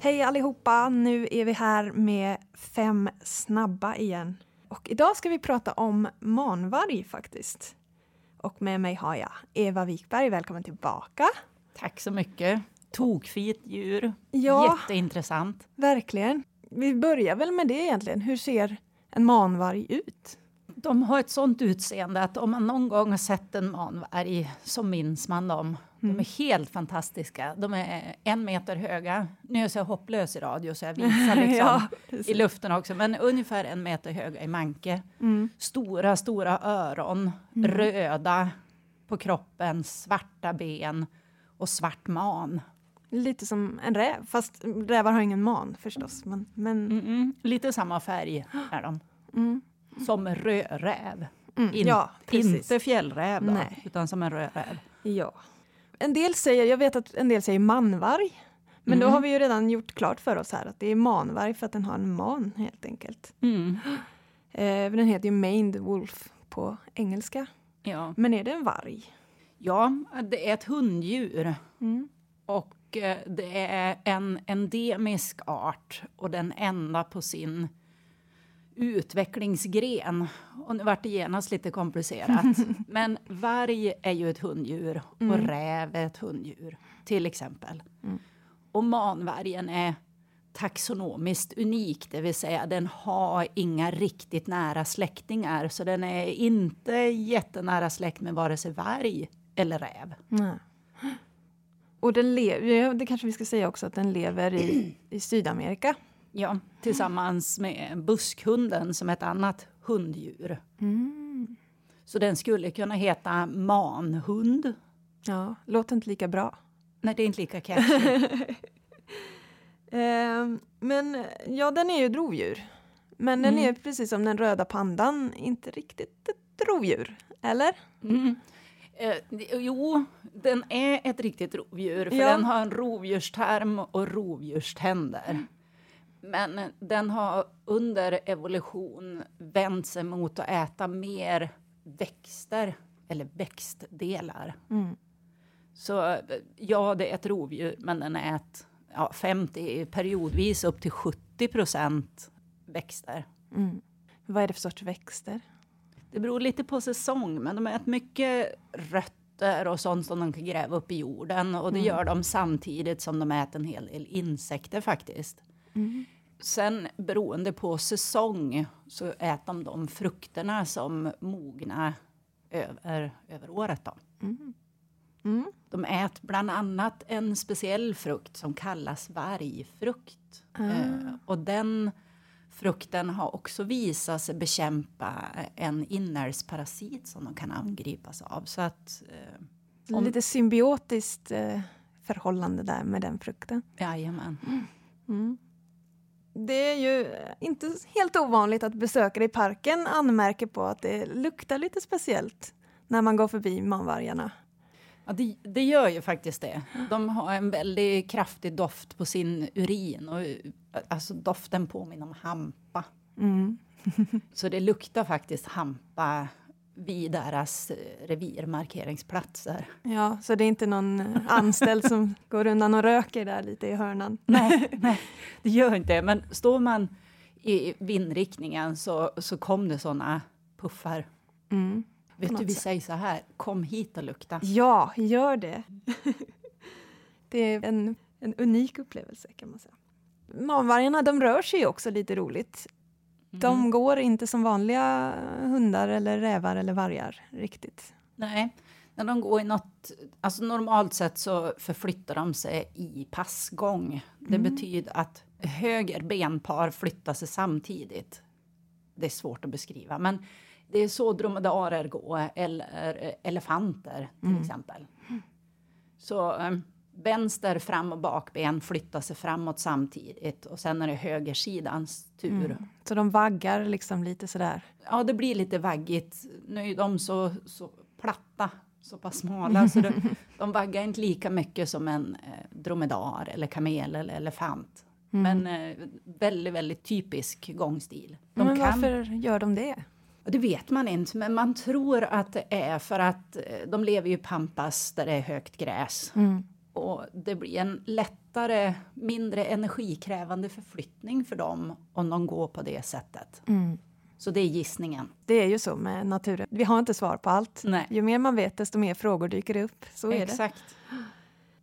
Hej allihopa! Nu är vi här med fem snabba igen. Och idag ska vi prata om manvarg faktiskt. Och med mig har jag Eva Wikberg. Välkommen tillbaka! Tack så mycket. Tokfint djur. Ja. Jätteintressant. Verkligen. Vi börjar väl med det egentligen. Hur ser en manvarg ut? De har ett sånt utseende att om man någon gång har sett en manvarg så minns man dem. Mm. De är helt fantastiska. De är en meter höga. Nu är jag så hopplös i radio så jag visar liksom Ja, i luften också. Men ungefär en meter höga i manke. Mm. Stora, stora öron. Röda på kroppen. Svarta ben. Och svart man. Lite som en räv, fast rävar har ingen man förstås. Men, men. Lite samma färg är de. mm. Som rödräv. Mm. In, ja, inte fjällräv då, utan som en rödräv. Ja. En del säger, jag vet att en del säger manvarg. Men då Mm. har vi ju redan gjort klart för oss här att det är manvarg för att den har en man helt enkelt. Mm. Eh, den heter ju maned wolf på engelska. Ja. Men är det en varg? ja, det är ett hunddjur Mm. och eh, det är en endemisk art och den enda på sin utvecklingsgren. Och nu vart det genast lite komplicerat. Men varg är ju ett hunddjur och räv är ett hunddjur, till exempel. Och manvargen är taxonomiskt unik, det vill säga den har inga riktigt nära släktingar, så den är inte jättenära släkt med vare sig varg eller räv. Nej. Och den lever, det kanske vi ska säga också, att den lever i, i Sydamerika. Ja, tillsammans med buskhunden som ett annat hunddjur. Så den skulle kunna heta manhund. Ja, låter inte lika bra. Nej, det är inte lika catchy. Eh, men ja, den är ju ett rovdjur. Men den Mm. är precis som den röda pandan inte riktigt ett rovdjur. Eller? Mm. Eh, jo, den är ett riktigt rovdjur, för Ja. den har en rovdjurstarm och rovdjurständer. Men den har under evolution vänt sig mot att äta mer växter, eller växtdelar. Mm. Så ja, det är ett rovdjur, men den äter ja, 50, periodvis upp till 70 procent växter. Mm. Vad är det för sorts växter? Det beror lite på säsong, men de äter mycket rötter och sånt som de kan gräva upp i jorden. Och det gör de samtidigt som de äter en hel del insekter faktiskt. Sen beroende på säsong så äter de de frukterna som mognar över, över året. Då. Mm. De äter bland annat en speciell frukt som kallas vargfrukt. Eh, och den frukten har också visat sig bekämpa en inälvsparasit som de kan angripas av. Så att, eh, om, Lite symbiotiskt eh, förhållande där med den frukten. jajamän. Mm. Det är ju inte helt ovanligt att besökare i parken anmärker på att det luktar lite speciellt när man går förbi manvargarna. Ja, det, det gör ju faktiskt det. De har en väldigt kraftig doft på sin urin. Och, eh, alltså doften påminner om hampa. Mm. Så det luktar faktiskt hampa vid deras eh, revirmarkeringsplatser. Ja, så det är inte någon eh, anställd som går undan och röker där lite i hörnan. Nej, nej, det gör inte. Men står man i vindriktningen så, så kom det såna puffar. Mm. Vet du, vi säger så här, kom hit och lukta. Ja, gör det. det är en, en unik upplevelse kan man säga. Manvargarna de rör sig också lite roligt. De går inte som vanliga hundar eller rävar eller vargar riktigt. Nej, när de går i något... Alltså normalt sett så förflyttar de sig i passgång. Det betyder att höger benpar flyttar sig samtidigt. Det är svårt att beskriva, men det är så dromedarer går, eller eh, elefanter till exempel. Så eh, vänster fram och bakben flyttar sig framåt samtidigt och sen är det högersidans tur. Så de vaggar liksom lite sådär. Ja, det blir lite vaggigt. Nu är de så, så platta, så pass smala, så de, de vaggar inte lika mycket som en eh, dromedar eller kamel eller elefant. Men eh, väldigt, väldigt typisk gångstil. De Men kan, varför gör de det? det vet man inte, men man tror att det är för att eh, de lever ju i pampas där det är högt gräs. Mm. Och det blir en lättare, mindre energikrävande förflyttning för dem om de går på det sättet. Mm. Så det är gissningen. Det är ju så med naturen. Vi har inte svar på allt. Nej. Ju mer man vet, desto mer frågor dyker upp. Så är det. Exakt.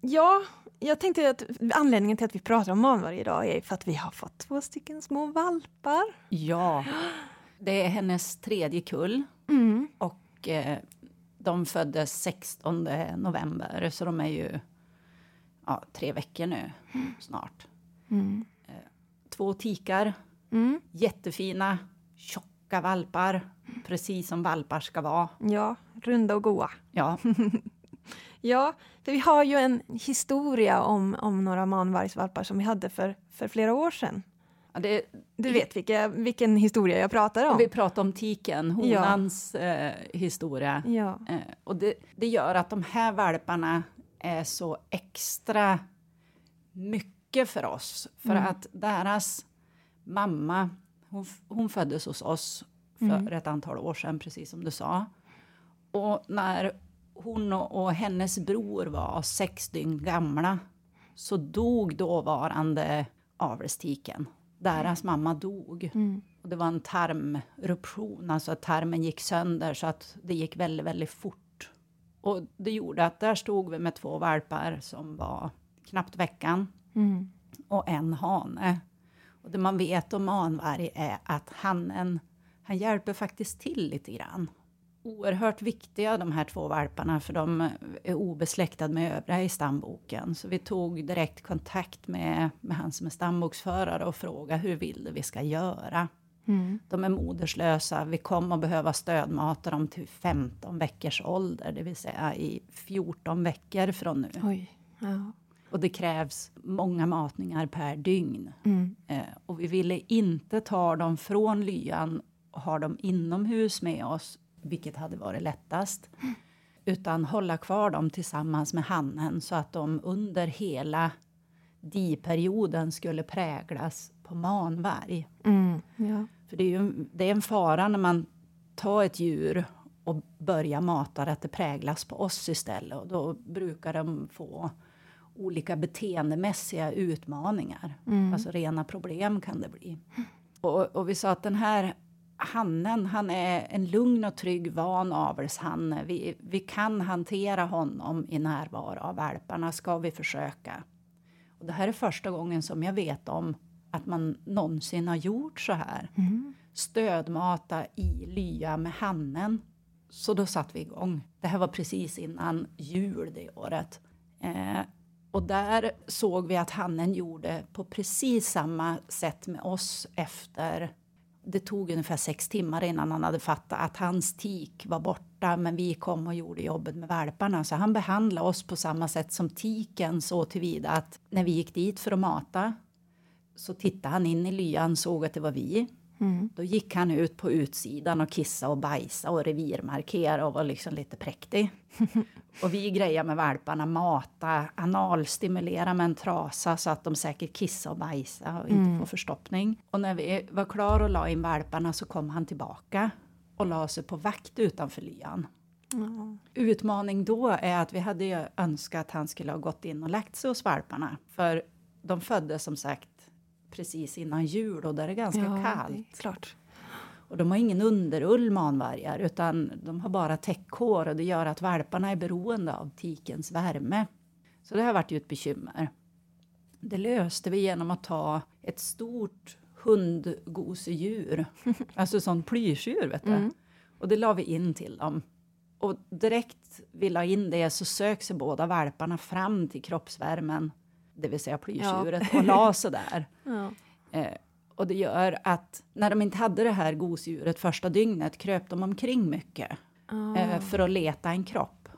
Ja, jag tänkte att anledningen till att vi pratar om manvarg idag är för att vi har fått två stycken små valpar. Ja. Det är hennes tredje kull Mm. och eh, de föddes 16 november så de är ju ja, tre veckor nu snart. Mm. Två tikar, Mm. jättefina, tjocka valpar, precis som valpar ska vara. Ja, runda och goa. Ja, Ja, för vi har ju en historia om, om några manvargsvalpar som vi hade för, för flera år sedan. det, Du vet vilka, vilken historia jag pratar om? vi pratar om tiken, honans eh, historia. Ja. Eh, och det, det gör att de här valparna är så extra mycket för oss. För Mm. att deras mamma, hon, hon föddes hos oss för Mm. ett antal år sedan, precis som du sa. Och när hon och, och hennes bror var sex dygn gamla så dog dåvarande avelstiken. Deras mamma dog. Mm. Och det var en tarmruption, alltså att tarmen gick sönder så att det gick väldigt, väldigt fort. Och det gjorde att där stod vi med två valpar som var knappt veckan Mm. och en hane. Och det man vet om manvarg är att hannen, han hjälper faktiskt till lite grann. Oerhört viktiga de här två valparna för de är obesläktade med övriga i stamboken. Så vi tog direkt kontakt med, med han som är stamboksförare och frågade hur vill vi ska göra. Mm. De är moderslösa. Vi kommer att behöva stödmata dem till 15 veckors ålder, det vill säga i 14 veckor från nu. Oj. Ja. Och det krävs många matningar per dygn. Mm. Eh, och vi ville inte ta dem från lyan och ha dem inomhus med oss, vilket hade varit lättast. Utan hålla kvar dem tillsammans med hannen så att de under hela diperioden skulle präglas på manvarg. Mm. Ja. För det är ju det är en fara när man tar ett djur och börjar mata det, att det präglas på oss istället. Och då brukar de få olika beteendemässiga utmaningar. Mm. Alltså rena problem kan det bli. Och, och vi sa att den här hannen, han är en lugn och trygg van avelshanne. Vi, vi kan hantera honom i närvaro av valparna, ska vi försöka. Och det här är första gången som jag vet om att man någonsin har gjort så här. Mm. Stödmata i lya med hannen. Så då satte vi igång. Det här var precis innan jul det året. Eh, och där såg vi att hannen gjorde på precis samma sätt med oss efter det tog ungefär sex timmar innan han hade fattat att hans tik var borta men vi kom och gjorde jobbet med valparna. Så han behandlade oss på samma sätt som tiken så tillvida att när vi gick dit för att mata så tittade han in i lyan, såg att det var vi. Mm. Då gick han ut på utsidan och kissade och bajsade och revirmarkerade och var liksom lite präktig. och vi grejade med valparna, mata, analstimulera med en trasa så att de säkert kissade och bajsade och inte får förstoppning. Och när vi var klara och la in valparna så kom han tillbaka och la sig på vakt utanför lyan. Ja. Utmaning då är att vi hade önskat att han skulle ha gått in och lagt sig hos valparna. För de föddes som sagt precis innan jul och där är det ganska Ja, kallt. det klart. Och de har ingen underull manvargar utan de har bara täckhår och det gör att valparna är beroende av tikens värme. Så det har varit ju ett bekymmer. Det löste vi genom att ta ett stort hundgosedjur, alltså sånt plyschdjur vet du. Mm. Och det la vi in till dem. Och direkt vi la in det så sök sig båda valparna fram till kroppsvärmen, det vill säga plyschdjuret, och la sig där. Ja. Eh, och det gör att när de inte hade det här gosedjuret första dygnet kröp de omkring mycket Ah. eh, för att leta en kropp.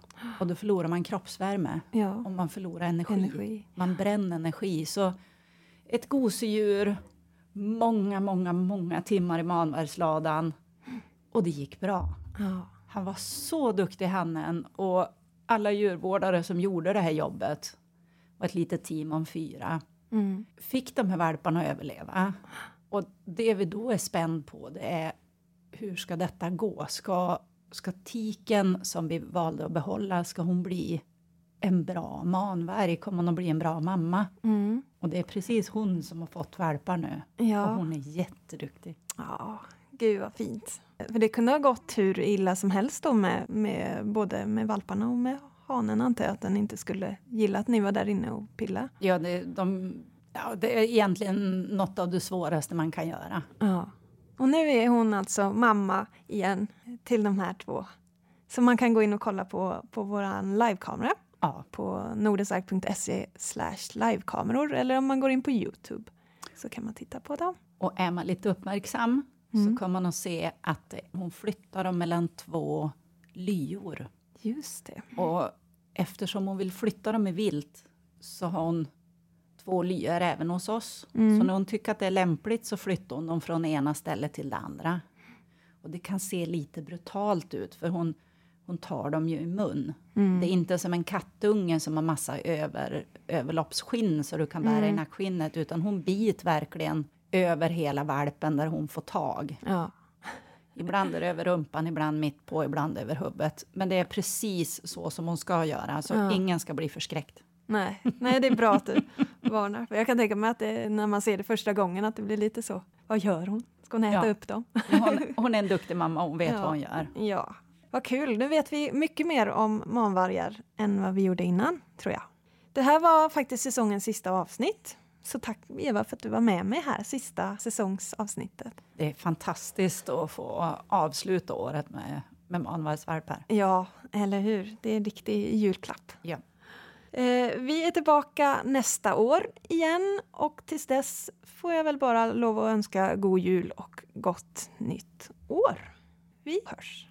Och då förlorar man kroppsvärme ja. och man förlorar energi. Energi. Man bränner energi. Så ett gosedjur, många, många, många timmar i manvärsladan och det gick bra. Ja. Han var så duktig hannen och alla djurvårdare som gjorde det här jobbet var ett litet team om fyra Mm. fick de här valparna att överleva. Och det vi då är spänd på det är hur ska detta gå? Ska, ska tiken som vi valde att behålla, ska hon bli en bra manvarg? Kommer hon att bli en bra mamma? Mm. Och det är precis hon som har fått valpar nu. Och Ja. hon är jätteduktig. ja, gud vad fint. För det kunde ha gått hur illa som helst då med, med både med valparna och med hanen antar jag att den inte skulle gilla att ni var där inne och pilla. Ja, det, de, ja, det är egentligen något av det svåraste man kan göra. Ja. Och nu är hon alltså mamma igen till de här två. Så man kan gå in och kolla på, på vår livekamera Ja, på nordensark.se livekameror eller om man går in på Youtube så kan man titta på dem. och är man lite uppmärksam Mm. så kommer man att se att hon flyttar dem mellan två lyor. Just det. Och eftersom hon vill flytta dem i vilt så har hon två lyor även hos oss. Mm. Så när hon tycker att det är lämpligt så flyttar hon dem från ena stället till det andra. Och det kan se lite brutalt ut för hon, hon tar dem ju i mun. Mm. Det är inte som en kattunge som har massa över, överloppsskinn så du kan bära i Mm. nackskinnet utan hon bit verkligen över hela valpen där hon får tag. Ja. Ibland är det över rumpan, ibland mitt på, ibland över huvudet. Men det är precis så som hon ska göra, så Ja. ingen ska bli förskräckt. Nej. Nej, det är bra att du varnar. För jag kan tänka mig att det, när man ser det första gången att det blir lite så. Vad gör hon? Ska hon äta Ja. upp dem? Hon, hon är en duktig mamma, hon vet Ja. vad hon gör. Ja. Vad kul. Nu vet vi mycket mer om manvargar än vad vi gjorde innan, tror jag. Det här var faktiskt säsongens sista avsnitt. Så tack Eva för att du var med mig här, sista säsongsavsnittet. Det är fantastiskt att få avsluta året med, med manvargsvalpar. Ja, eller hur? Det är en riktig julklapp. Ja. Eh, vi är tillbaka nästa år igen och tills dess får jag väl bara lov att önska god jul och gott nytt år. Vi hörs!